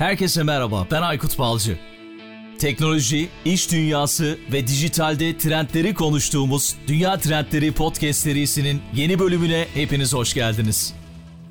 Herkese merhaba, ben Aykut Balcı. Teknoloji, iş dünyası ve dijitalde trendleri konuştuğumuz Dünya Trendleri Podcast serisinin yeni bölümüne hepiniz hoş geldiniz.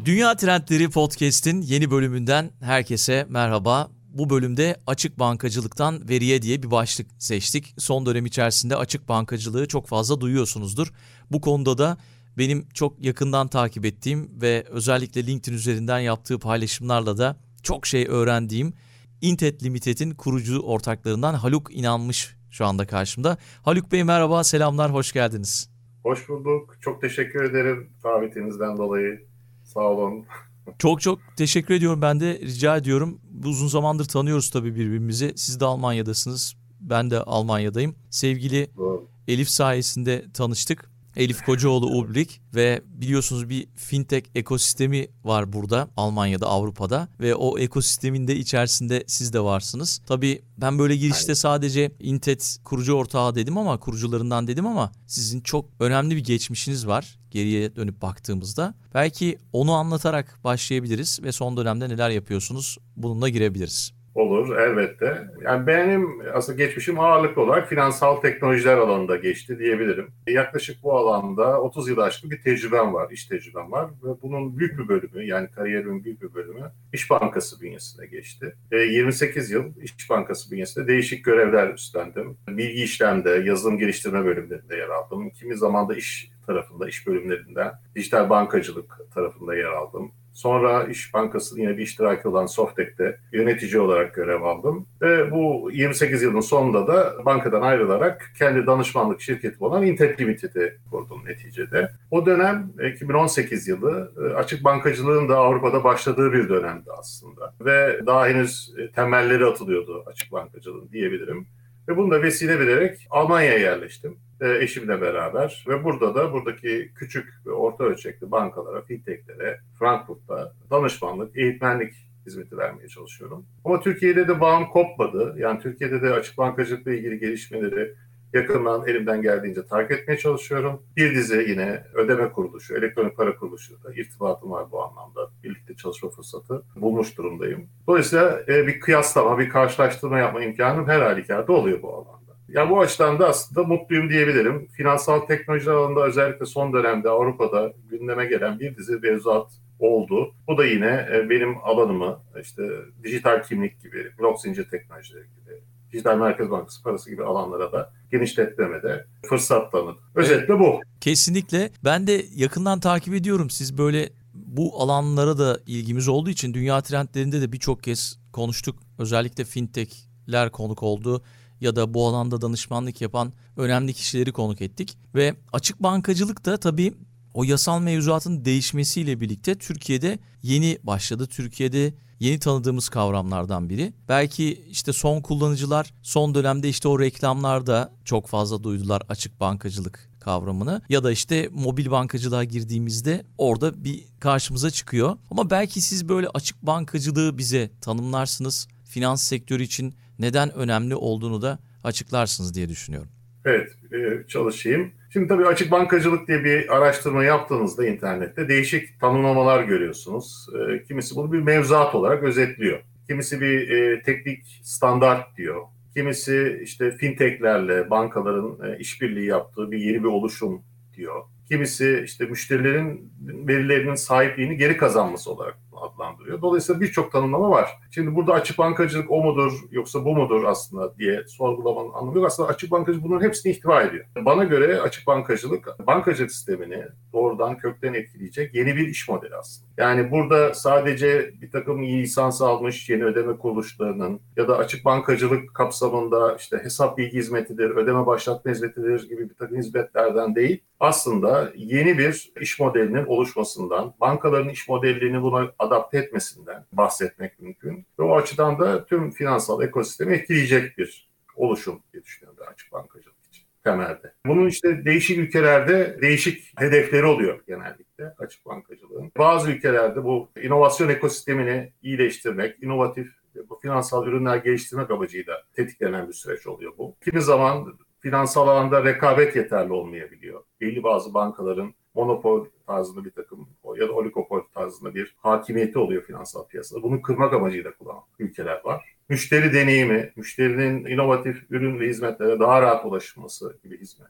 Dünya Trendleri Podcast'in yeni bölümünden herkese merhaba. Bu bölümde açık bankacılıktan veriye diye bir başlık seçtik. Son dönem içerisinde açık bankacılığı çok fazla duyuyorsunuzdur. Bu konuda da benim çok yakından takip ettiğim ve özellikle LinkedIn üzerinden yaptığı paylaşımlarla da çok şey öğrendiğim Intet Limited'in kurucu ortaklarından Haluk İnanmış şu anda karşımda. Haluk Bey merhaba, selamlar, hoş geldiniz. Hoş bulduk. Çok teşekkür ederim davetinizden dolayı. Sağ olun. Çok çok teşekkür ediyorum. Ben de rica ediyorum. Uzun zamandır tanıyoruz tabii birbirimizi. Siz de Almanya'dasınız. Ben de Almanya'dayım. Sevgili Doğru. Elif sayesinde tanıştık. Elif Kocaoğlu Ubrik ve biliyorsunuz bir fintech ekosistemi var burada Almanya'da Avrupa'da ve o ekosistemin de içerisinde siz de varsınız. Tabii ben böyle girişte sadece Intet kurucu ortağı dedim ama kurucularından dedim ama sizin çok önemli bir geçmişiniz var geriye dönüp baktığımızda. Belki onu anlatarak başlayabiliriz ve son dönemde neler yapıyorsunuz bununla girebiliriz. Olur elbette. Yani benim aslında geçmişim ağırlıklı olarak finansal teknolojiler alanında geçti diyebilirim. Yaklaşık bu alanda 30 yıl aşkın bir tecrübem var, iş tecrübem var. Ve bunun büyük bir bölümü yani kariyerimin büyük bir bölümü İş Bankası bünyesinde geçti. 28 yıl İş Bankası bünyesinde değişik görevler üstlendim. Bilgi işlemde, yazılım geliştirme bölümlerinde yer aldım. Kimi zaman da iş tarafında, iş bölümlerinden dijital bankacılık tarafında yer aldım. Sonra İş Bankası'nın yine bir iştiraki olan Softek'te yönetici olarak görev aldım. Ve bu 28 yılın sonunda da bankadan ayrılarak kendi danışmanlık şirketi olan Intet Limited'i kurdum neticede. O dönem 2018 yılı e, açık bankacılığın da Avrupa'da başladığı bir dönemdi aslında. Ve daha henüz e, temelleri atılıyordu açık bankacılığın diyebilirim. Ve bunu da vesile bilerek Almanya'ya yerleştim e, eşimle beraber ve burada da buradaki küçük ve orta ölçekli bankalara, fintechlere, Frankfurt'ta danışmanlık, eğitmenlik hizmeti vermeye çalışıyorum. Ama Türkiye'de de bağım kopmadı. Yani Türkiye'de de açık bankacılıkla ilgili gelişmeleri yakından elimden geldiğince takip etmeye çalışıyorum. Bir dizi yine ödeme kuruluşu, elektronik para kuruluşu irtibatım var bu anlamda. Birlikte çalışma fırsatı bulmuş durumdayım. Dolayısıyla e, bir kıyaslama, bir karşılaştırma yapma imkanım her halükarda oluyor bu alanda. Ya bu açıdan da aslında mutluyum diyebilirim. Finansal teknoloji alanında özellikle son dönemde Avrupa'da gündeme gelen bir dizi mevzuat oldu. Bu da yine e, benim alanımı işte dijital kimlik gibi, blok zincir teknolojileri gibi, dijital merkez bankası parası gibi alanlara da genişletmede fırsat tanıdı. Özetle bu. Kesinlikle. Ben de yakından takip ediyorum. Siz böyle bu alanlara da ilgimiz olduğu için dünya trendlerinde de birçok kez konuştuk. Özellikle fintechler konuk oldu ya da bu alanda danışmanlık yapan önemli kişileri konuk ettik. Ve açık bankacılık da tabii o yasal mevzuatın değişmesiyle birlikte Türkiye'de yeni başladı. Türkiye'de yeni tanıdığımız kavramlardan biri. Belki işte son kullanıcılar son dönemde işte o reklamlarda çok fazla duydular açık bankacılık kavramını ya da işte mobil bankacılığa girdiğimizde orada bir karşımıza çıkıyor. Ama belki siz böyle açık bankacılığı bize tanımlarsınız. Finans sektörü için neden önemli olduğunu da açıklarsınız diye düşünüyorum. Evet, e, çalışayım. Şimdi tabii açık bankacılık diye bir araştırma yaptığınızda internette değişik tanımlamalar görüyorsunuz. E, kimisi bunu bir mevzuat olarak özetliyor. Kimisi bir e, teknik standart diyor. Kimisi işte fintechlerle bankaların işbirliği yaptığı bir yeni bir oluşum diyor. Kimisi işte müşterilerin verilerinin sahipliğini geri kazanması olarak adlandırıyor. Dolayısıyla birçok tanımlama var. Şimdi burada açık bankacılık o mudur yoksa bu mudur aslında diye sorgulamanın anlamı yok. Aslında açık bankacılık bunların hepsini ihtiva ediyor. Bana göre açık bankacılık bankacılık sistemini doğrudan kökten etkileyecek yeni bir iş modeli aslında. Yani burada sadece bir takım lisans almış yeni ödeme kuruluşlarının ya da açık bankacılık kapsamında işte hesap bilgi hizmetidir, ödeme başlatma hizmetidir gibi bir takım hizmetlerden değil, aslında yeni bir iş modelinin oluşmasından, bankaların iş modellerini buna adapte etmesinden bahsetmek mümkün. Ve o açıdan da tüm finansal ekosistemi etkileyecek bir oluşum diye düşünüyorum ben açık bankacılık için temelde. Bunun işte değişik ülkelerde değişik hedefleri oluyor genellikle açık bankacılığın. Bazı ülkelerde bu inovasyon ekosistemini iyileştirmek, inovatif bu finansal ürünler geliştirmek amacıyla tetiklenen bir süreç oluyor bu. Kimi zaman finansal alanda rekabet yeterli olmayabiliyor. Belli bazı bankaların monopol tarzında bir takım ya da oligopol tarzında bir hakimiyeti oluyor finansal piyasada. Bunu kırmak amacıyla kullanılıyor. ülkeler var. Müşteri deneyimi, müşterinin inovatif ürün ve hizmetlere daha rahat ulaşılması gibi hizmet,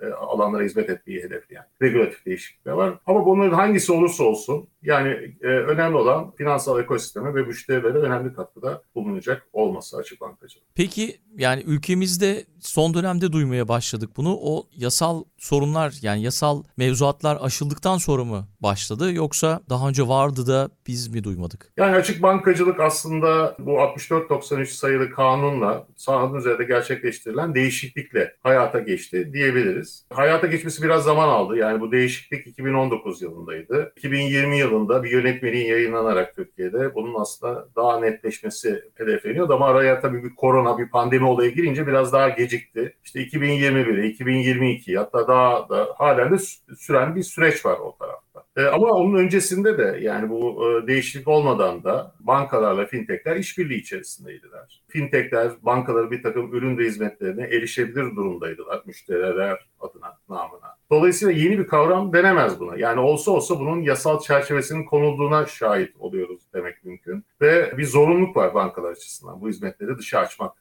e, alanlara hizmet etmeyi hedefleyen regülatif değişiklikler var. Ama bunların hangisi olursa olsun yani e, önemli olan finansal ekosisteme ve müşterilere önemli katkıda bulunacak olması açık bankacılık. Peki yani ülkemizde son dönemde duymaya başladık bunu. O yasal sorunlar yani yasal mevzuatlar aşıldıktan sonra mı başladı yoksa daha önce vardı da biz mi duymadık? Yani açık bankacılık aslında bu 64-93 sayılı kanunla sahanın üzerinde gerçekleştirilen değişiklikle hayata geçti diyebiliriz. Hayata geçmesi biraz zaman aldı. Yani bu değişiklik 2019 yılındaydı. 2020 yılında bir yönetmeliğin yayınlanarak Türkiye'de bunun aslında daha netleşmesi hedefleniyordu ama araya tabii bir korona, bir pandemi olayı girince biraz daha gecikti. İşte 2021'e, 2022 hatta daha da halen de süren bir süreç var o tarafta. E, ama onun öncesinde de yani bu e, değişiklik olmadan da bankalarla fintechler işbirliği içerisindeydiler. Fintechler bankaları bir takım ürün ve hizmetlerine erişebilir durumdaydılar müşteriler adına, namına. Dolayısıyla yeni bir kavram denemez buna. Yani olsa olsa bunun yasal çerçevesinin konulduğuna şahit oluyoruz demek mümkün. Ve bir zorunluluk var bankalar açısından bu hizmetleri dışa açmakla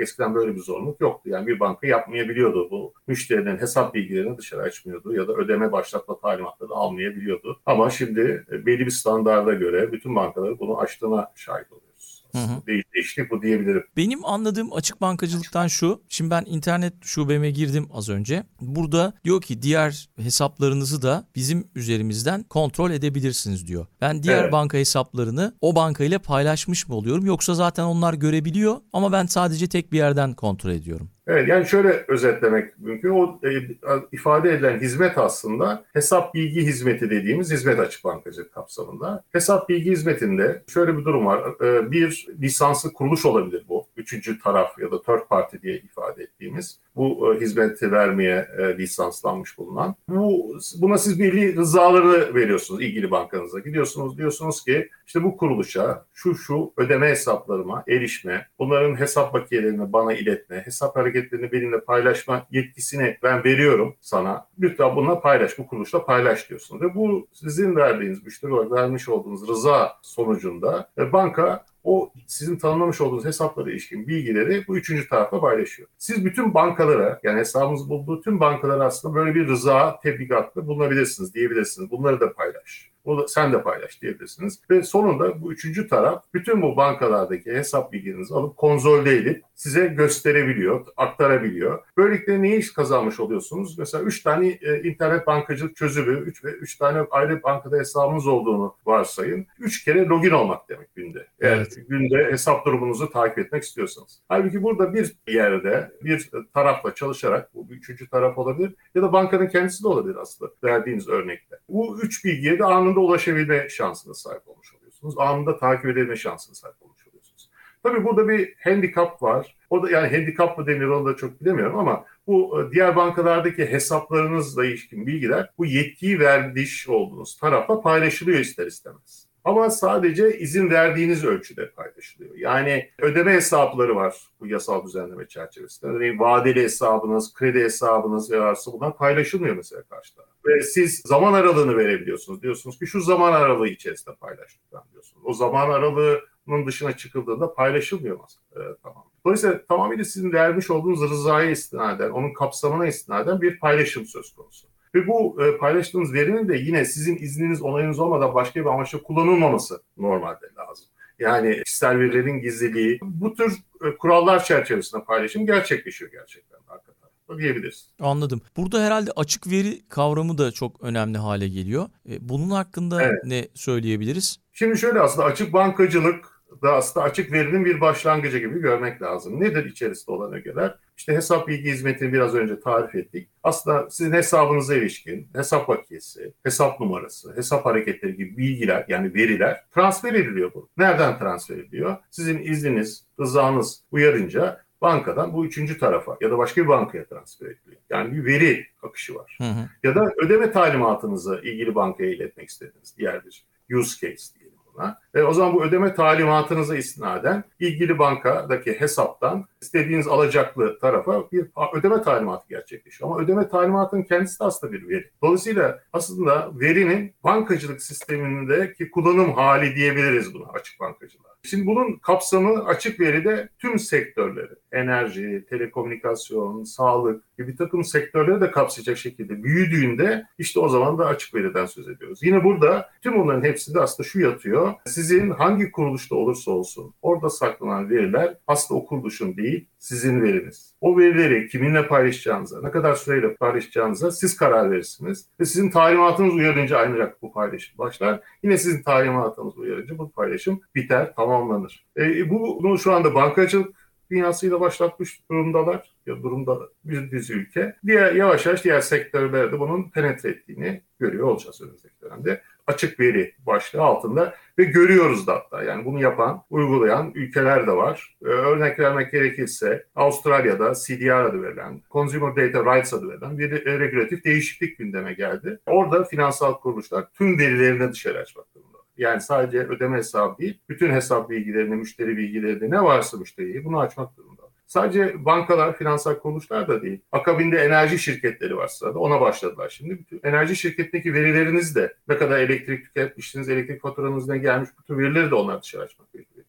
Eskiden böyle bir zorunluluk yoktu. Yani bir banka yapmayabiliyordu bu. Müşterinin hesap bilgilerini dışarı açmıyordu ya da ödeme başlatma talimatları almayabiliyordu. Ama şimdi belli bir standarda göre bütün bankaları bunu açtığına şahit oluyor. Hı hı. Değişiklik bu diyebilirim. Benim anladığım açık bankacılıktan şu. Şimdi ben internet şubeme girdim az önce. Burada diyor ki diğer hesaplarınızı da bizim üzerimizden kontrol edebilirsiniz diyor. Ben diğer evet. banka hesaplarını o banka ile paylaşmış mı oluyorum yoksa zaten onlar görebiliyor ama ben sadece tek bir yerden kontrol ediyorum. Evet yani şöyle özetlemek mümkün. O e, ifade edilen hizmet aslında hesap bilgi hizmeti dediğimiz hizmet açık bankacılık kapsamında. Hesap bilgi hizmetinde şöyle bir durum var. E, bir lisanslı kuruluş olabilir bu. Üçüncü taraf ya da third party diye ifade ettiğimiz bu e, hizmeti vermeye e, lisanslanmış bulunan. Bu, buna siz belli rızaları veriyorsunuz ilgili bankanıza. Gidiyorsunuz diyorsunuz ki işte bu kuruluşa şu şu ödeme hesaplarıma erişme, bunların hesap bakiyelerini bana iletme, hesap hareketlerini benimle paylaşma yetkisini ben veriyorum sana. Lütfen bununla paylaş, bu kuruluşla paylaş diyorsunuz. Ve bu sizin verdiğiniz, müşteri olarak vermiş olduğunuz rıza sonucunda e, banka o sizin tanımlamış olduğunuz hesaplara ilişkin bilgileri bu üçüncü tarafa paylaşıyor. Siz bütün bankalara yani hesabınızı bulduğu tüm bankalara aslında böyle bir rıza tebligatlı bulunabilirsiniz diyebilirsiniz. Bunları da paylaş. O da, sen de paylaş diyebilirsiniz. Ve sonunda bu üçüncü taraf bütün bu bankalardaki hesap bilgilerinizi alıp konsolde edip size gösterebiliyor, aktarabiliyor. Böylelikle neyi kazanmış oluyorsunuz? Mesela üç tane e, internet bankacılık çözümü, üç ve üç tane ayrı bankada hesabınız olduğunu varsayın. Üç kere login olmak demek günde. Eğer evet. günde hesap durumunuzu takip etmek istiyorsanız. Halbuki burada bir yerde bir tarafla çalışarak, bu üçüncü taraf olabilir ya da bankanın kendisi de olabilir aslında verdiğiniz örnekte. Bu üç bilgiye de anında ulaşabilme şansına sahip olmuş oluyorsunuz. Anında takip edebilme şansına sahip olmuş oluyorsunuz. Tabii burada bir handikap var. O da yani handikap mı denir onu da çok bilemiyorum ama bu e, diğer bankalardaki hesaplarınızla ilişkin bilgiler bu yetkiyi verdiği olduğunuz tarafa paylaşılıyor ister istemez. Ama sadece izin verdiğiniz ölçüde paylaşılıyor. Yani ödeme hesapları var bu yasal düzenleme çerçevesinde. Örneğin vadeli hesabınız, kredi hesabınız ve varsa bunlar paylaşılmıyor mesela karşıda. Ve siz zaman aralığını verebiliyorsunuz. Diyorsunuz ki şu zaman aralığı içerisinde paylaştık diyorsunuz. O zaman aralığının dışına çıkıldığında paylaşılmıyor mesela. Ee, tamam. Dolayısıyla tamamıyla sizin vermiş olduğunuz rızaya istinaden, onun kapsamına istinaden bir paylaşım söz konusu. Ve bu e, paylaştığınız verinin de yine sizin izniniz, onayınız olmadan başka bir amaçla kullanılmaması normalde lazım. Yani kişisel verilerin gizliliği, bu tür e, kurallar çerçevesinde paylaşım gerçekleşiyor gerçekten arka diyebiliriz. Anladım. Burada herhalde açık veri kavramı da çok önemli hale geliyor. E, bunun hakkında evet. ne söyleyebiliriz? Şimdi şöyle aslında açık bankacılık da aslında açık verinin bir başlangıcı gibi görmek lazım. Nedir içerisinde olan ögeler? İşte hesap bilgi hizmetini biraz önce tarif ettik. Aslında sizin hesabınıza ilişkin hesap bakiyesi, hesap numarası, hesap hareketleri gibi bilgiler yani veriler transfer ediliyor bu. Nereden transfer ediliyor? Sizin izniniz, rızanız uyarınca bankadan bu üçüncü tarafa ya da başka bir bankaya transfer ediliyor. Yani bir veri akışı var. Hı hı. Ya da ödeme talimatınızı ilgili bankaya iletmek istediğiniz diğer bir use case buna. E, o zaman bu ödeme talimatınıza istinaden ilgili bankadaki hesaptan istediğiniz alacaklı tarafa bir ödeme talimatı gerçekleşiyor. Ama ödeme talimatının kendisi de aslında bir veri. Dolayısıyla aslında verinin bankacılık sistemindeki kullanım hali diyebiliriz buna açık bankacılığa. Şimdi bunun kapsamı açık veride tüm sektörleri, enerji, telekomünikasyon, sağlık gibi bir takım sektörleri de kapsayacak şekilde büyüdüğünde işte o zaman da açık veriden söz ediyoruz. Yine burada tüm onların hepsinde aslında şu yatıyor. Sizin hangi kuruluşta olursa olsun orada saklanan veriler aslında o kuruluşun değil, sizin veriniz. O verileri kiminle paylaşacağınıza, ne kadar süreyle paylaşacağınıza siz karar verirsiniz. Ve sizin talimatınız uyarınca ancak bu paylaşım başlar. Yine sizin talimatınız uyarınca bu paylaşım biter, tamamlanır. E, bu, bunu şu anda bankacılık dünyasıyla başlatmış durumdalar ya durumda bir dizi ülke. Diğer yavaş yavaş diğer sektörlerde bunun penetre ettiğini görüyor olacağız önümüzdeki dönemde. Açık veri başlığı altında ve görüyoruz da hatta yani bunu yapan, uygulayan ülkeler de var. Ee, örnek vermek gerekirse Avustralya'da CDR adı verilen, Consumer Data Rights adı verilen bir regülatif değişiklik gündeme geldi. Orada finansal kuruluşlar tüm verilerini dışarı açmak durumunda. Yani sadece ödeme hesabı değil, bütün hesap bilgilerini, müşteri bilgilerini ne varsa müşteriyi bunu açmak durumunda. Sadece bankalar, finansal kuruluşlar da değil. Akabinde enerji şirketleri var sırada. Ona başladılar şimdi. Bütün enerji şirketindeki verileriniz de ne kadar elektrik tüketmişsiniz, elektrik faturanız ne gelmiş, bütün verileri de onlar dışarı açmak gerekiyor.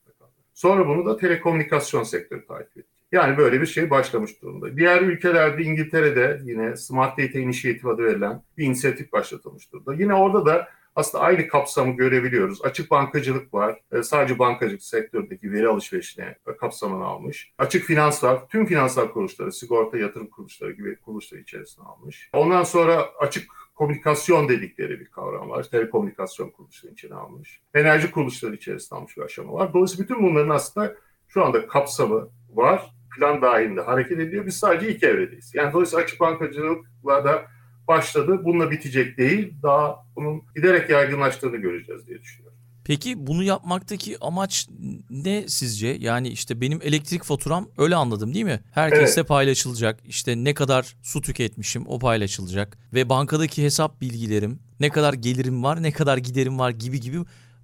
Sonra bunu da telekomünikasyon sektörü takip etti. Yani böyle bir şey başlamış durumda. Diğer ülkelerde İngiltere'de yine Smart Data Initiative adı verilen bir inisiyatif başlatılmış durumda. Yine orada da aslında aynı kapsamı görebiliyoruz. Açık bankacılık var. E, sadece bankacılık sektördeki veri alışverişine kapsamını almış. Açık finans var. Tüm finansal kuruluşları, sigorta, yatırım kuruluşları gibi kuruluşlar içerisine almış. Ondan sonra açık komünikasyon dedikleri bir kavram var. Telekomünikasyon kuruluşları içine almış. Enerji kuruluşları içerisine almış bir aşama var. Dolayısıyla bütün bunların aslında şu anda kapsamı var. Plan dahilinde hareket ediyor. Biz sadece ilk evredeyiz. Yani dolayısıyla açık bankacılıkla da başladı. Bununla bitecek değil. Daha bunun giderek yaygınlaştığını göreceğiz diye düşünüyorum. Peki bunu yapmaktaki amaç ne sizce? Yani işte benim elektrik faturam öyle anladım değil mi? Herkesle evet. paylaşılacak. İşte ne kadar su tüketmişim o paylaşılacak. Ve bankadaki hesap bilgilerim, ne kadar gelirim var, ne kadar giderim var gibi gibi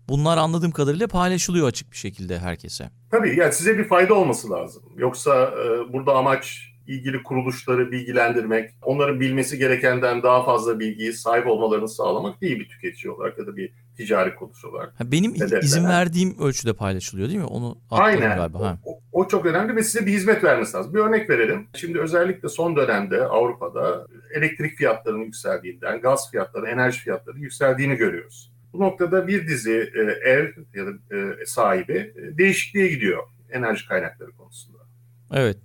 bunlar anladığım kadarıyla paylaşılıyor açık bir şekilde herkese. Tabii yani size bir fayda olması lazım. Yoksa e, burada amaç ilgili kuruluşları bilgilendirmek, onların bilmesi gerekenden daha fazla bilgiyi sahip olmalarını sağlamak değil bir tüketici olarak ya da bir ticari kuruluş olarak. Benim Hedeflenen. izin verdiğim ölçüde paylaşılıyor değil mi? Onu Aynen. Galiba. Ha. O, o çok önemli ve size bir hizmet vermesi lazım. Bir örnek verelim. Şimdi özellikle son dönemde Avrupa'da elektrik fiyatlarının yükseldiğinden, gaz fiyatları, enerji fiyatları yükseldiğini görüyoruz. Bu noktada bir dizi e, ev ya da e, sahibi e, değişikliğe gidiyor enerji kaynakları konusunda. Evet.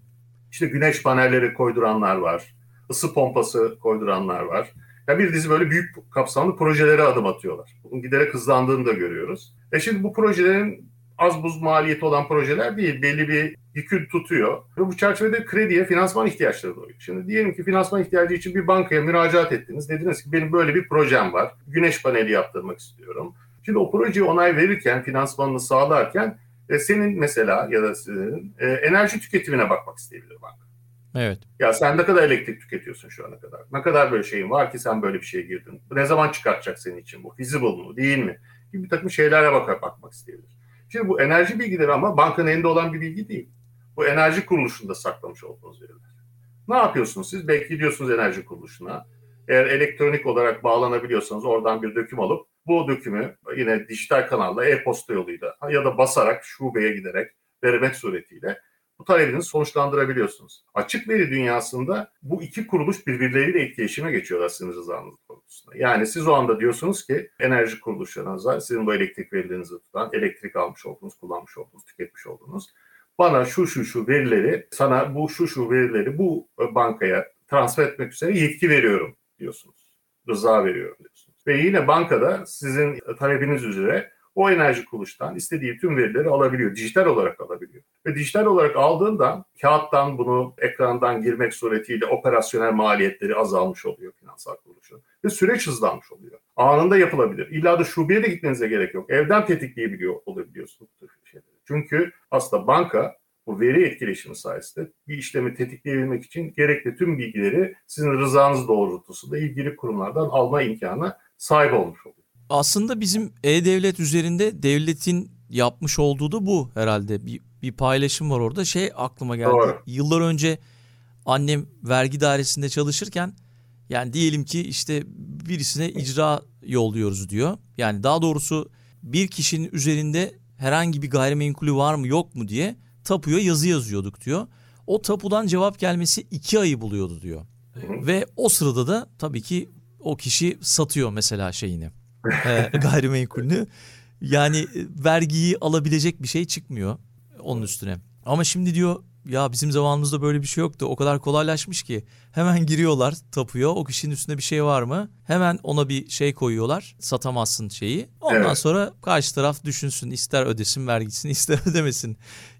İşte güneş panelleri koyduranlar var. ısı pompası koyduranlar var. Yani bir dizi böyle büyük kapsamlı projelere adım atıyorlar. Bunun giderek hızlandığını da görüyoruz. E şimdi bu projelerin az buz maliyeti olan projeler değil. Belli bir yükü tutuyor. Ve bu çerçevede krediye finansman ihtiyaçları doğuyor. Şimdi diyelim ki finansman ihtiyacı için bir bankaya müracaat ettiniz. Dediniz ki benim böyle bir projem var. Güneş paneli yaptırmak istiyorum. Şimdi o projeye onay verirken, finansmanını sağlarken e, senin mesela ya da sizin e, enerji tüketimine bakmak isteyebilir banka. Evet. Ya sen ne kadar elektrik tüketiyorsun şu ana kadar? Ne kadar böyle şeyin var ki sen böyle bir şeye girdin? Ne zaman çıkartacak senin için bu? Feasible mu? Değil mi? Gibi bir takım şeylere bakar, bakmak isteyebilir. Şimdi bu enerji bilgileri ama bankanın elinde olan bir bilgi değil. Bu enerji kuruluşunda saklamış olduğunuz veriler. Ne yapıyorsunuz siz? Belki gidiyorsunuz enerji kuruluşuna. Eğer elektronik olarak bağlanabiliyorsanız oradan bir döküm alıp bu dökümü yine dijital kanalla e-posta yoluyla ya da basarak şubeye giderek vermek suretiyle bu talebinizi sonuçlandırabiliyorsunuz. Açık veri dünyasında bu iki kuruluş birbirleriyle etkileşime geçiyorlar sizin rızanız konusunda. Yani siz o anda diyorsunuz ki enerji kuruluşlarınıza sizin bu elektrik verilerinizi tutan, elektrik almış olduğunuz, kullanmış olduğunuz, tüketmiş olduğunuz bana şu şu şu verileri, sana bu şu şu verileri bu bankaya transfer etmek üzere yetki veriyorum diyorsunuz. Rıza veriyorum diyorsunuz. Ve yine bankada sizin talebiniz üzere o enerji kuruluştan istediği tüm verileri alabiliyor. Dijital olarak alabiliyor. Ve dijital olarak aldığında kağıttan bunu ekrandan girmek suretiyle operasyonel maliyetleri azalmış oluyor finansal kuruluşun. Ve süreç hızlanmış oluyor. Anında yapılabilir. İlla da şubeye de gitmenize gerek yok. Evden tetikleyebiliyor olabiliyorsunuz. Çünkü aslında banka bu veri etkileşimi sayesinde bir işlemi tetikleyebilmek için gerekli tüm bilgileri sizin rızanız doğrultusunda ilgili kurumlardan alma imkanı sahip olmuş oluyor. Aslında bizim e-devlet üzerinde devletin yapmış olduğu da bu herhalde. Bir, bir paylaşım var orada. Şey aklıma geldi. Doğru. Yıllar önce annem vergi dairesinde çalışırken yani diyelim ki işte birisine icra yolluyoruz diyor. Yani daha doğrusu bir kişinin üzerinde herhangi bir gayrimenkulü var mı yok mu diye tapuya yazı yazıyorduk diyor. O tapudan cevap gelmesi iki ayı buluyordu diyor. Ve o sırada da tabii ki o kişi satıyor mesela şeyini e, gayrimenkulünü. Yani e, vergiyi alabilecek bir şey çıkmıyor onun üstüne. Ama şimdi diyor ya bizim zamanımızda böyle bir şey yoktu. O kadar kolaylaşmış ki hemen giriyorlar tapuya. O kişinin üstünde bir şey var mı? Hemen ona bir şey koyuyorlar. Satamazsın şeyi. Ondan evet. sonra karşı taraf düşünsün. ister ödesin vergisini ister ödemesin.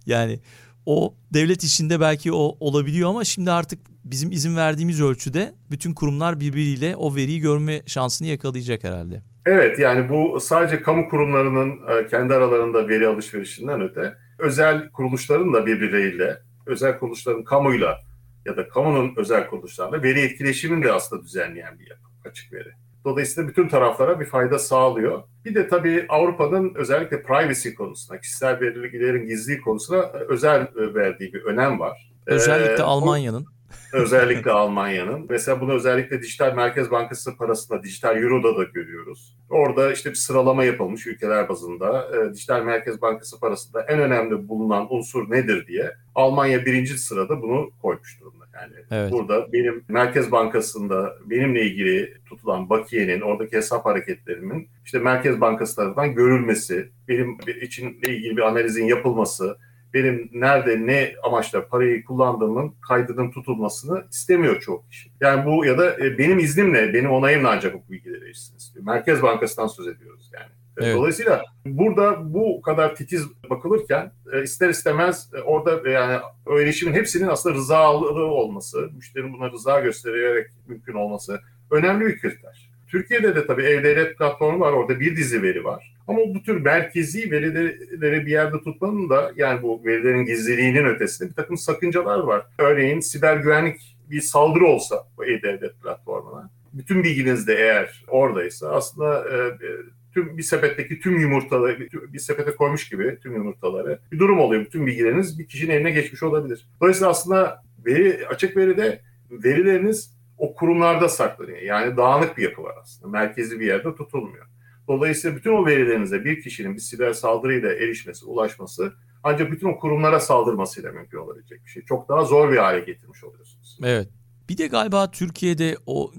Yani o devlet işinde belki o olabiliyor ama şimdi artık bizim izin verdiğimiz ölçüde bütün kurumlar birbiriyle o veriyi görme şansını yakalayacak herhalde. Evet yani bu sadece kamu kurumlarının e, kendi aralarında veri alışverişinden öte özel kuruluşların da birbirleriyle, özel kuruluşların kamuyla ya da kamunun özel kuruluşlarla veri etkileşimini de aslında düzenleyen bir yapı, açık veri. Dolayısıyla bütün taraflara bir fayda sağlıyor. Bir de tabii Avrupa'nın özellikle privacy konusunda, kişisel verilerin gizliliği konusuna e, özel e, verdiği bir önem var. Özellikle ee, Almanya'nın. Özellikle Almanya'nın. Mesela bunu özellikle Dijital Merkez Bankası parasında, dijital Euro'da da görüyoruz. Orada işte bir sıralama yapılmış ülkeler bazında. E, dijital Merkez Bankası parasında en önemli bulunan unsur nedir diye Almanya birinci sırada bunu koymuş durumda. Yani evet. burada benim Merkez Bankası'nda benimle ilgili tutulan bakiyenin, oradaki hesap hareketlerimin işte Merkez Bankası tarafından görülmesi, benim için ilgili bir analizin yapılması, benim nerede ne amaçla parayı kullandığımın kaydının tutulmasını istemiyor çok kişi. Yani bu ya da e, benim iznimle, benim onayımla ancak bu bilgileri erişsin istiyor. Merkez Bankası'ndan söz ediyoruz yani. Evet. Dolayısıyla burada bu kadar titiz bakılırken e, ister istemez e, orada yani o erişimin hepsinin aslında rızalı olması, müşterinin buna rıza göstererek mümkün olması önemli bir kriter. Türkiye'de de tabii ev platformu var. Orada bir dizi veri var. Ama bu tür merkezi verileri bir yerde tutmanın da yani bu verilerin gizliliğinin ötesinde bir takım sakıncalar var. Örneğin siber güvenlik bir saldırı olsa bu e-devlet platformuna bütün bilginiz de eğer oradaysa aslında e, e, tüm bir sepetteki tüm yumurtaları bir sepete koymuş gibi tüm yumurtaları bir durum oluyor. Bütün bilgileriniz bir kişinin eline geçmiş olabilir. Dolayısıyla aslında veri açık veride verileriniz o kurumlarda saklanıyor. Yani dağınık bir yapı var aslında. Merkezi bir yerde tutulmuyor. Dolayısıyla bütün o verilerinize bir kişinin bir siber saldırıyla erişmesi, ulaşması ancak bütün o kurumlara saldırmasıyla mümkün olabilecek bir şey. Çok daha zor bir hale getirmiş oluyorsunuz. Evet. Bir de galiba Türkiye'de o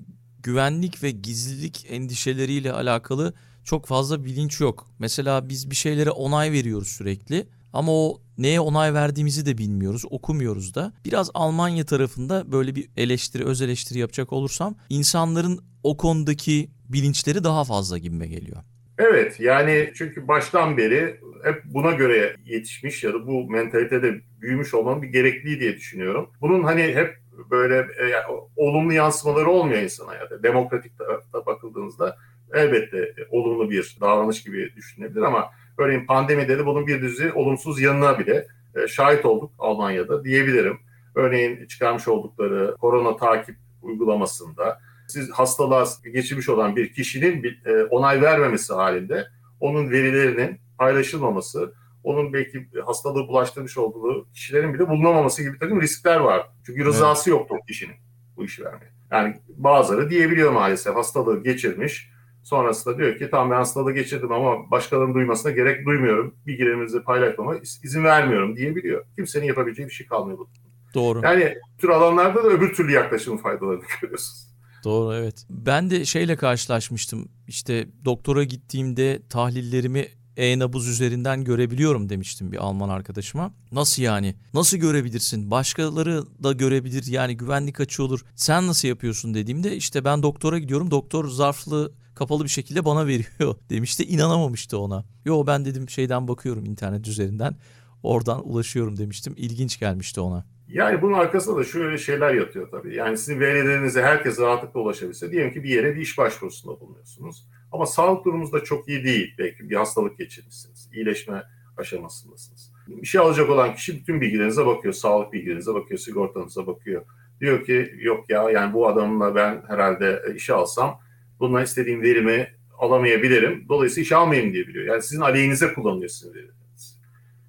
güvenlik ve gizlilik endişeleriyle alakalı çok fazla bilinç yok. Mesela biz bir şeylere onay veriyoruz sürekli ama o neye onay verdiğimizi de bilmiyoruz, okumuyoruz da. Biraz Almanya tarafında böyle bir eleştiri, öz eleştiri yapacak olursam insanların o konudaki bilinçleri daha fazla gibime geliyor. Evet yani çünkü baştan beri hep buna göre yetişmiş ya da bu mentalitede büyümüş olmanın bir gerekliliği diye düşünüyorum. Bunun hani hep böyle e, olumlu yansımaları olmuyor insan hayatı. Demokratik tarafta bakıldığınızda elbette olumlu bir davranış gibi düşünebilir ama örneğin pandemide de bunun bir düzey olumsuz yanına bile e, şahit olduk Almanya'da diyebilirim. Örneğin çıkarmış oldukları korona takip uygulamasında siz hastalığa geçirmiş olan bir kişinin bir, e, onay vermemesi halinde onun verilerinin paylaşılmaması, onun belki hastalığı bulaştırmış olduğu kişilerin bile bulunamaması gibi takım riskler var. Çünkü rızası evet. yoktu o kişinin bu işi vermeye. Yani bazıları diyebiliyor maalesef hastalığı geçirmiş. Sonrasında diyor ki tamam ben hastalığı geçirdim ama başkalarının duymasına gerek duymuyorum. Bilgilerimizi paylaşmama izin vermiyorum diyebiliyor. Kimsenin yapabileceği bir şey kalmıyor bu. Doğru. Yani bu tür alanlarda da öbür türlü yaklaşımın faydalarını görüyorsunuz. Doğru evet. Ben de şeyle karşılaşmıştım. İşte doktora gittiğimde tahlillerimi e-nabız üzerinden görebiliyorum demiştim bir Alman arkadaşıma. Nasıl yani? Nasıl görebilirsin? Başkaları da görebilir yani güvenlik açığı olur. Sen nasıl yapıyorsun dediğimde işte ben doktora gidiyorum. Doktor zarflı kapalı bir şekilde bana veriyor demişti. İnanamamıştı ona. Yo ben dedim şeyden bakıyorum internet üzerinden. Oradan ulaşıyorum demiştim. İlginç gelmişti ona. Yani bunun arkasında da şöyle şeyler yatıyor tabii. Yani sizin verilerinize herkes rahatlıkla ulaşabilse. Diyelim ki bir yere bir iş başvurusunda bulunuyorsunuz. Ama sağlık durumunuz da çok iyi değil. Belki bir hastalık geçirmişsiniz. İyileşme aşamasındasınız. İşe alacak olan kişi bütün bilgilerinize bakıyor. Sağlık bilgilerinize bakıyor, sigortanıza bakıyor. Diyor ki yok ya yani bu adamla ben herhalde işe alsam bundan istediğim verimi alamayabilirim. Dolayısıyla işe almayayım diye biliyor. Yani sizin aleyhinize kullanıyor sizin verileriniz.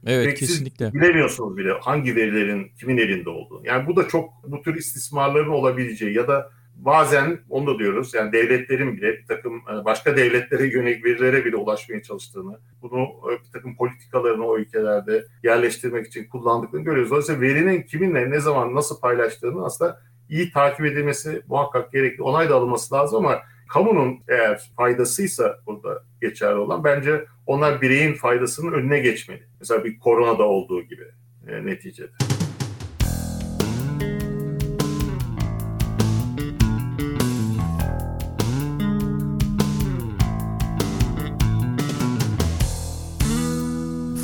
Evet Peki kesinlikle. Siz bilemiyorsunuz bile hangi verilerin kimin elinde olduğunu. Yani bu da çok bu tür istismarların olabileceği ya da bazen onu da diyoruz yani devletlerin bile bir takım e, başka devletlere yönelik verilere bile ulaşmaya çalıştığını, bunu e, bir takım politikalarını o ülkelerde yerleştirmek için kullandıklarını görüyoruz. Dolayısıyla verinin kiminle ne zaman nasıl paylaştığını aslında iyi takip edilmesi muhakkak gerekli. Onay da alınması lazım ama kamunun eğer faydasıysa burada geçerli olan bence onlar bireyin faydasının önüne geçmeli. Mesela bir koronada olduğu gibi e, neticede.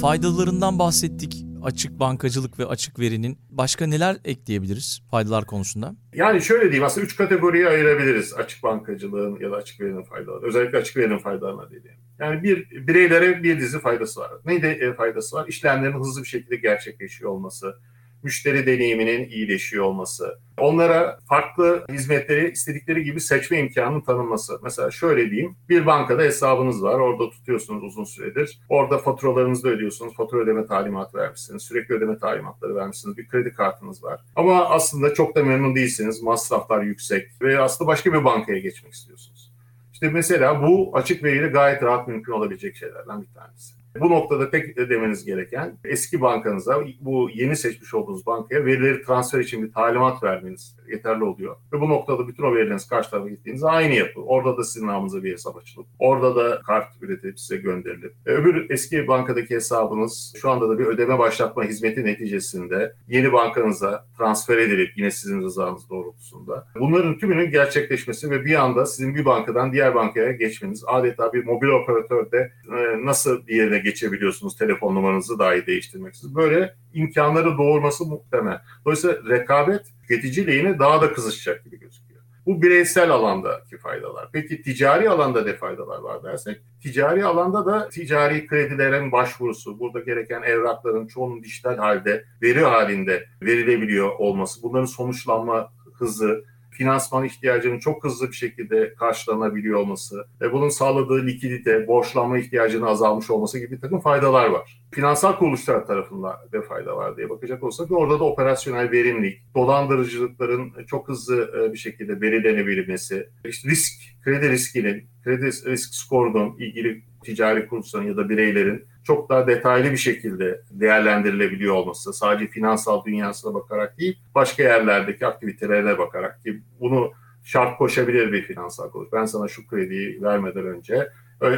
Faydalarından bahsettik açık bankacılık ve açık verinin. Başka neler ekleyebiliriz faydalar konusunda? Yani şöyle diyeyim aslında üç kategoriye ayırabiliriz açık bankacılığın ya da açık verinin faydaları. Özellikle açık verinin faydalarına dediğim. Yani bir bireylere bir dizi faydası var. Neydi e, faydası var? İşlemlerin hızlı bir şekilde gerçekleşiyor olması, müşteri deneyiminin iyileşiyor olması, onlara farklı hizmetleri istedikleri gibi seçme imkanının tanınması. Mesela şöyle diyeyim, bir bankada hesabınız var, orada tutuyorsunuz uzun süredir. Orada faturalarınızı da ödüyorsunuz, fatura ödeme talimatı vermişsiniz, sürekli ödeme talimatları vermişsiniz, bir kredi kartınız var. Ama aslında çok da memnun değilsiniz, masraflar yüksek ve aslında başka bir bankaya geçmek istiyorsunuz. İşte mesela bu açık veriyle gayet rahat mümkün olabilecek şeylerden bir tanesi. Bu noktada tek demeniz gereken eski bankanıza bu yeni seçmiş olduğunuz bankaya verileri transfer için bir talimat vermeniz yeterli oluyor. Ve bu noktada bütün o verileriniz karşı tarafa gittiğinizde aynı yapı. Orada da sizin namınıza bir hesap açılıp, orada da kart üretilip size gönderilip. E, öbür eski bankadaki hesabınız şu anda da bir ödeme başlatma hizmeti neticesinde yeni bankanıza transfer edilip yine sizin rızanız doğrultusunda. Bunların tümünün gerçekleşmesi ve bir anda sizin bir bankadan diğer bankaya geçmeniz adeta bir mobil operatörde e, nasıl bir yere geçebiliyorsunuz telefon numaranızı dahi değiştirmeksiz. Böyle imkanları doğurması muhtemel. Dolayısıyla rekabet tüketici lehine daha da kızışacak gibi gözüküyor. Bu bireysel alandaki faydalar. Peki ticari alanda ne faydalar var dersek? Ticari alanda da ticari kredilerin başvurusu, burada gereken evrakların çoğunun dijital halde, veri halinde verilebiliyor olması, bunların sonuçlanma hızı, finansman ihtiyacının çok hızlı bir şekilde karşılanabiliyor olması ve bunun sağladığı likidite, borçlanma ihtiyacının azalmış olması gibi bir takım faydalar var. Finansal kuruluşlar tarafından da fayda var diye bakacak olsak orada da operasyonel verimlilik, dolandırıcılıkların çok hızlı e, bir şekilde belirlenebilmesi, işte risk, kredi riskinin, kredi risk skorunun ilgili ticari kuruluşların ya da bireylerin çok daha detaylı bir şekilde değerlendirilebiliyor olması, sadece finansal dünyasına bakarak değil, başka yerlerdeki aktivitelerine bakarak ki bunu şart koşabilir bir finansal kuruluş. Ben sana şu krediyi vermeden önce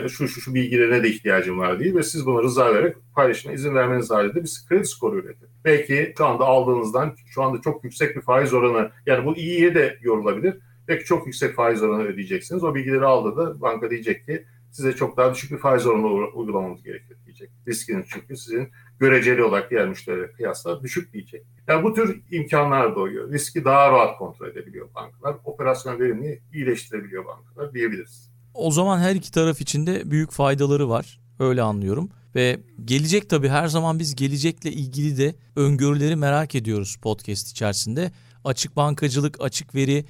şu şu şu bilgilerine de ihtiyacım var değil ve siz buna rıza vererek paylaşına izin vermeniz halinde bir kredi skoru üretin. Belki şu anda aldığınızdan şu anda çok yüksek bir faiz oranı yani bu iyiye de yorulabilir. Belki çok yüksek faiz oranı ödeyeceksiniz. O bilgileri aldığında banka diyecek ki size çok daha düşük bir faiz oranı uygulamamız gerekiyor diyecek. Riskiniz çünkü sizin göreceli olarak diğer müşterilere kıyasla düşük diyecek. Yani bu tür imkanlar doğuyor. Riski daha rahat kontrol edebiliyor bankalar. Operasyonel verimliği iyileştirebiliyor bankalar diyebiliriz. O zaman her iki taraf için de büyük faydaları var. Öyle anlıyorum. Ve gelecek tabii her zaman biz gelecekle ilgili de öngörüleri merak ediyoruz podcast içerisinde. Açık bankacılık, açık veri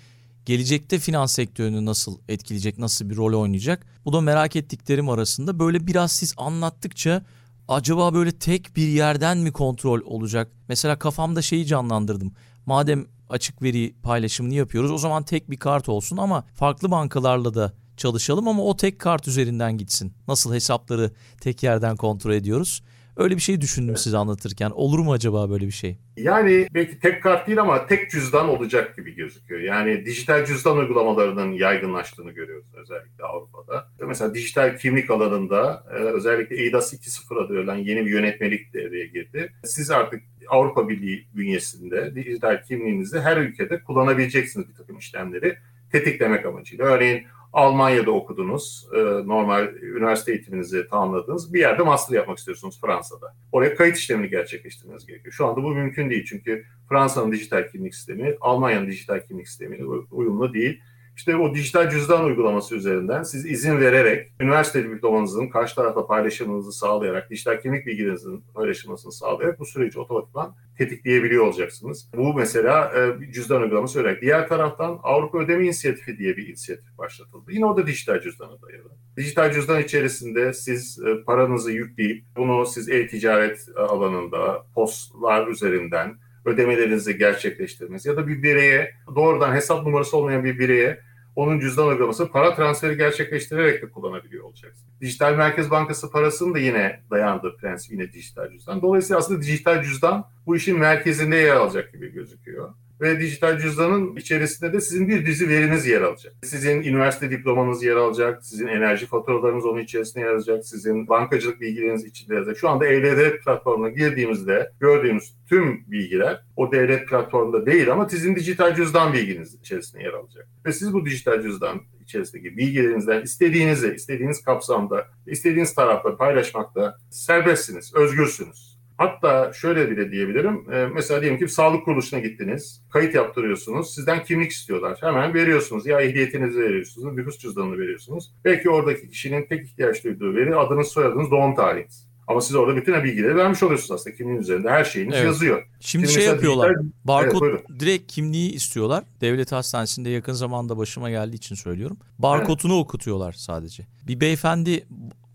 gelecekte finans sektörünü nasıl etkileyecek, nasıl bir rol oynayacak? Bu da merak ettiklerim arasında. Böyle biraz siz anlattıkça acaba böyle tek bir yerden mi kontrol olacak? Mesela kafamda şeyi canlandırdım. Madem açık veri paylaşımını yapıyoruz o zaman tek bir kart olsun ama farklı bankalarla da çalışalım ama o tek kart üzerinden gitsin. Nasıl hesapları tek yerden kontrol ediyoruz? Öyle bir şey düşündüm evet. size anlatırken. Olur mu acaba böyle bir şey? Yani belki tek kart değil ama tek cüzdan olacak gibi gözüküyor. Yani dijital cüzdan uygulamalarının yaygınlaştığını görüyoruz özellikle Avrupa'da. Mesela dijital kimlik alanında e, özellikle EIDAS 2.0 adı verilen yeni bir yönetmelik devreye girdi. Siz artık Avrupa Birliği bünyesinde dijital kimliğinizi her ülkede kullanabileceksiniz bir takım işlemleri tetiklemek amacıyla. Örneğin Almanya'da okudunuz, e, normal üniversite eğitiminizi tamamladınız. Bir yerde master yapmak istiyorsunuz Fransa'da. Oraya kayıt işlemini gerçekleştirmeniz gerekiyor. Şu anda bu mümkün değil çünkü Fransa'nın dijital kimlik sistemi, Almanya'nın dijital kimlik sistemiyle uyumlu değil. İşte o dijital cüzdan uygulaması üzerinden siz izin vererek üniversite diplomanızın karşı tarafa paylaşımınızı sağlayarak, dijital kimlik bilgilerinizin paylaşılmasını sağlayarak bu süreci otomatikman tetikleyebiliyor olacaksınız. Bu mesela e, cüzdan uygulaması olarak. Diğer taraftan Avrupa Ödeme İnisiyatifi diye bir inisiyatif başlatıldı. Yine o da dijital cüzdana dayalı. Dijital cüzdan içerisinde siz e, paranızı yükleyip bunu siz e-ticaret alanında postlar üzerinden ödemelerinizi gerçekleştirmeniz ya da bir bireye doğrudan hesap numarası olmayan bir bireye onun cüzdan uygulaması para transferi gerçekleştirerek de kullanabiliyor olacaksınız. Dijital Merkez Bankası parasının da yine dayandığı prensip yine dijital cüzdan. Dolayısıyla aslında dijital cüzdan bu işin merkezinde yer alacak gibi gözüküyor ve dijital cüzdanın içerisinde de sizin bir dizi veriniz yer alacak. Sizin üniversite diplomanız yer alacak, sizin enerji faturalarınız onun içerisinde yer alacak, sizin bankacılık bilgileriniz içinde yer alacak. Şu anda e platformuna girdiğimizde gördüğümüz tüm bilgiler o devlet platformunda değil ama sizin dijital cüzdan bilginiz içerisinde yer alacak. Ve siz bu dijital cüzdan içerisindeki bilgilerinizden istediğinizi, istediğiniz kapsamda, istediğiniz tarafta paylaşmakta serbestsiniz, özgürsünüz. Hatta şöyle bile diyebilirim. E, mesela diyelim ki sağlık kuruluşuna gittiniz. Kayıt yaptırıyorsunuz. Sizden kimlik istiyorlar. Hemen veriyorsunuz. Ya ehliyetinizi veriyorsunuz. Nüfus cüzdanını veriyorsunuz. Belki oradaki kişinin tek ihtiyaç duyduğu veri adınız, soyadınız, doğum tarihiniz. Ama siz orada bütün bilgileri vermiş oluyorsunuz aslında kimliğin üzerinde. Her şeyiniz evet. yazıyor. Şimdi, Şimdi şey yapıyorlar. Dijital... Barkod evet, direkt kimliği istiyorlar. Devlet hastanesinde yakın zamanda başıma geldiği için söylüyorum. Barkodunu evet. okutuyorlar sadece. Bir beyefendi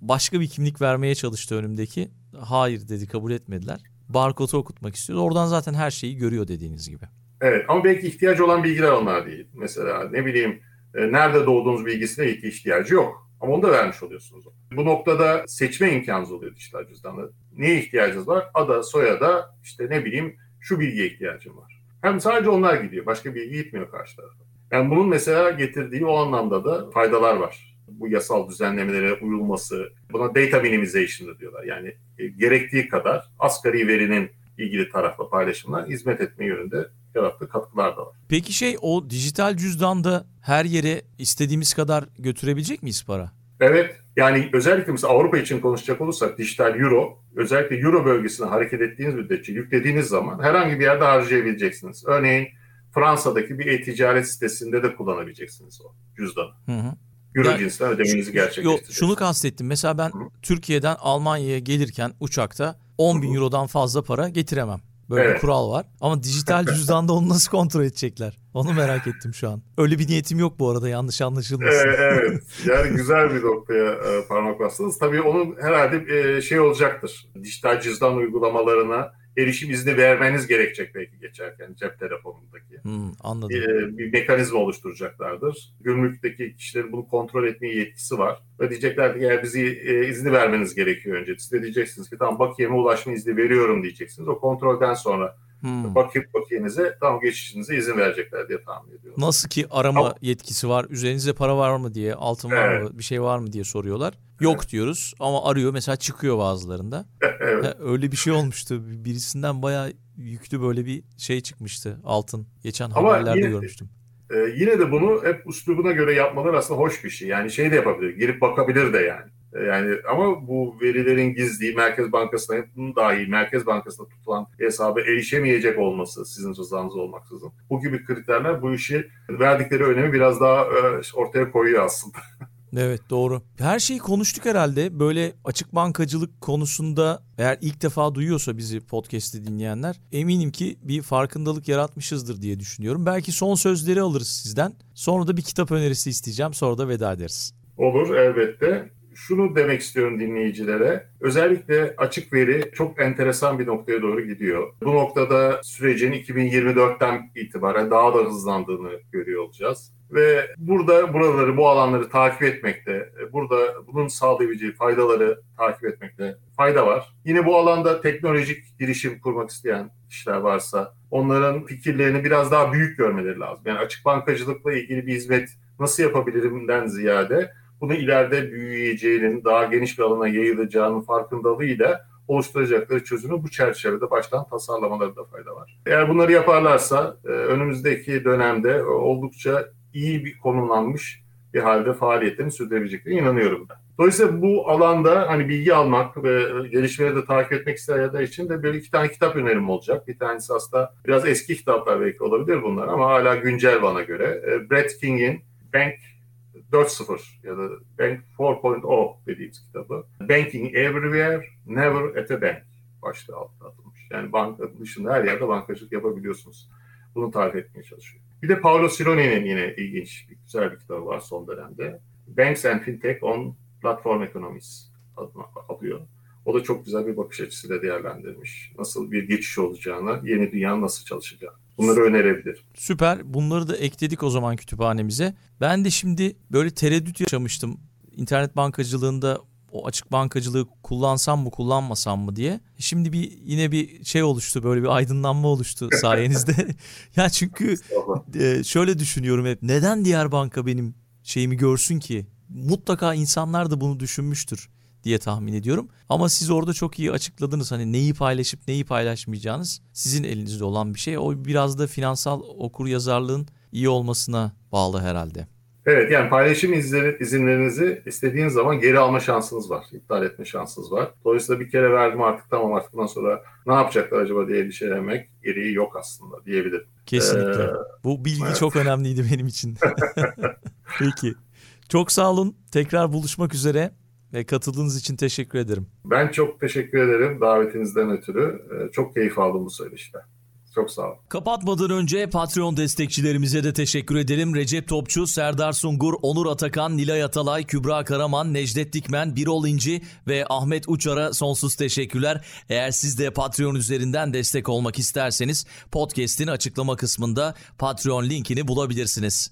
başka bir kimlik vermeye çalıştı önümdeki hayır dedi kabul etmediler. Barkodu okutmak istiyor. Oradan zaten her şeyi görüyor dediğiniz gibi. Evet ama belki ihtiyacı olan bilgiler onlar değil. Mesela ne bileyim e, nerede doğduğunuz bilgisine ilk ihtiyacı yok. Ama onu da vermiş oluyorsunuz. Bu noktada seçme imkanınız oluyor dijital cüzdanda. Neye ihtiyacınız var? Ada, soyada, işte ne bileyim şu bilgiye ihtiyacım var. Hem sadece onlar gidiyor. Başka bilgi gitmiyor karşı tarafa. Yani bunun mesela getirdiği o anlamda da faydalar var bu yasal düzenlemelere uyulması, buna data minimization diyorlar. Yani e, gerektiği kadar asgari verinin ilgili tarafla paylaşımına hizmet etme yönünde yarattığı katkılar da var. Peki şey o dijital cüzdanda her yere istediğimiz kadar götürebilecek miyiz para? Evet. Yani özellikle mesela Avrupa için konuşacak olursak dijital euro, özellikle euro bölgesine hareket ettiğiniz müddetçe yüklediğiniz zaman herhangi bir yerde harcayabileceksiniz. Örneğin Fransa'daki bir e-ticaret sitesinde de kullanabileceksiniz o cüzdanı. Hı hı. Euro yani, cinsinden ödemenizi gerçekleştireceksiniz. Şunu kastettim. Mesela ben Hı. Türkiye'den Almanya'ya gelirken uçakta 10 bin Euro'dan fazla para getiremem. Böyle evet. bir kural var. Ama dijital cüzdanda onu nasıl kontrol edecekler? Onu merak ettim şu an. Öyle bir niyetim yok bu arada yanlış anlaşılmasın. Evet, evet. Yani güzel bir noktaya e, parmak bastınız. Tabii onun herhalde e, şey olacaktır. Dijital cüzdan uygulamalarına erişim izni vermeniz gerekecek belki geçerken cep telefonundaki. Hmm, anladım. Ee, bir mekanizma oluşturacaklardır. Gümrükteki kişilerin bunu kontrol etmeye yetkisi var. Ve diyecekler ki eğer bizi e, izni vermeniz gerekiyor önce. Siz de diyeceksiniz ki tamam bakiyeme ulaşma izni veriyorum diyeceksiniz. O kontrolden sonra Hmm. Bakip bakiyenize tam geçişinize izin verecekler diye tahmin ediyorum. Nasıl ki arama Ama, yetkisi var, üzerinizde para var mı diye, altın var evet. mı, bir şey var mı diye soruyorlar. Yok evet. diyoruz ama arıyor mesela çıkıyor bazılarında. evet. Öyle bir şey olmuştu. Birisinden bayağı yüklü böyle bir şey çıkmıştı altın. Geçen ama haberlerde yine, görmüştüm. E, yine de bunu hep üslubuna göre yapmalar aslında hoş bir şey. Yani şey de yapabilir, girip bakabilir de yani. E, yani ama bu verilerin gizli Merkez Bankası'na dahi Merkez Bankası'nda tutulan hesaba erişemeyecek olması sizin rızanız olmaksızın. Bu gibi kriterler bu işi verdikleri önemi biraz daha e, ortaya koyuyor aslında. Evet doğru. Her şeyi konuştuk herhalde. Böyle açık bankacılık konusunda eğer ilk defa duyuyorsa bizi podcast'i dinleyenler eminim ki bir farkındalık yaratmışızdır diye düşünüyorum. Belki son sözleri alırız sizden. Sonra da bir kitap önerisi isteyeceğim. Sonra da veda ederiz. Olur elbette şunu demek istiyorum dinleyicilere. Özellikle açık veri çok enteresan bir noktaya doğru gidiyor. Bu noktada sürecin 2024'ten itibaren daha da hızlandığını görüyor olacağız. Ve burada buraları, bu alanları takip etmekte, burada bunun sağlayabileceği faydaları takip etmekte fayda var. Yine bu alanda teknolojik girişim kurmak isteyen kişiler varsa onların fikirlerini biraz daha büyük görmeleri lazım. Yani açık bankacılıkla ilgili bir hizmet nasıl yapabilirimden ziyade bunu ileride büyüyeceğinin, daha geniş bir alana yayılacağının farkındalığıyla oluşturacakları çözümü bu çerçevede baştan tasarlamalarında fayda var. Eğer bunları yaparlarsa e, önümüzdeki dönemde oldukça iyi bir konumlanmış bir halde faaliyetlerini sürdürebileceklerine inanıyorum ben. Dolayısıyla bu alanda hani bilgi almak ve gelişmeleri de takip etmek isteyenler için de böyle iki tane kitap önerim olacak. Bir tanesi aslında biraz eski kitaplar belki olabilir bunlar ama hala güncel bana göre. E, Brett King'in Bank 4.0 ya da Bank 4.0 dediğimiz kitabı. Banking Everywhere, Never at a Bank başlığı altına atılmış. Yani banka dışında her yerde bankacılık yapabiliyorsunuz. Bunu tarif etmeye çalışıyor. Bir de Paolo Cirone'nin yine ilginç, bir, güzel bir kitabı var son dönemde. Banks and Fintech on Platform Economies adını alıyor. O da çok güzel bir bakış açısıyla değerlendirmiş. Nasıl bir geçiş olacağını, yeni dünya nasıl çalışacağını. Bunları önerebilir. Süper. Bunları da ekledik o zaman kütüphanemize. Ben de şimdi böyle tereddüt yaşamıştım. İnternet bankacılığında o açık bankacılığı kullansam mı kullanmasam mı diye. Şimdi bir yine bir şey oluştu böyle bir aydınlanma oluştu sayenizde. ya çünkü e, şöyle düşünüyorum hep neden diğer banka benim şeyimi görsün ki? Mutlaka insanlar da bunu düşünmüştür diye tahmin ediyorum. Ama siz orada çok iyi açıkladınız. Hani neyi paylaşıp neyi paylaşmayacağınız sizin elinizde olan bir şey. O biraz da finansal okur yazarlığın iyi olmasına bağlı herhalde. Evet yani paylaşım izleri, izinlerinizi istediğiniz zaman geri alma şansınız var. iptal etme şansınız var. Dolayısıyla bir kere verdim artık tamam artık bundan sonra ne yapacaklar acaba diye endişelemek gereği yok aslında diyebilirim. Kesinlikle. Ee, Bu bilgi evet. çok önemliydi benim için. Peki. Çok sağ olun. Tekrar buluşmak üzere ve katıldığınız için teşekkür ederim. Ben çok teşekkür ederim davetinizden ötürü. Ee, çok keyif aldım bu söyleşte. Çok sağ olun. Kapatmadan önce Patreon destekçilerimize de teşekkür ederim. Recep Topçu, Serdar Sungur, Onur Atakan, Nilay Atalay, Kübra Karaman, Necdet Dikmen, Birol İnci ve Ahmet Uçar'a sonsuz teşekkürler. Eğer siz de Patreon üzerinden destek olmak isterseniz podcast'in açıklama kısmında Patreon linkini bulabilirsiniz.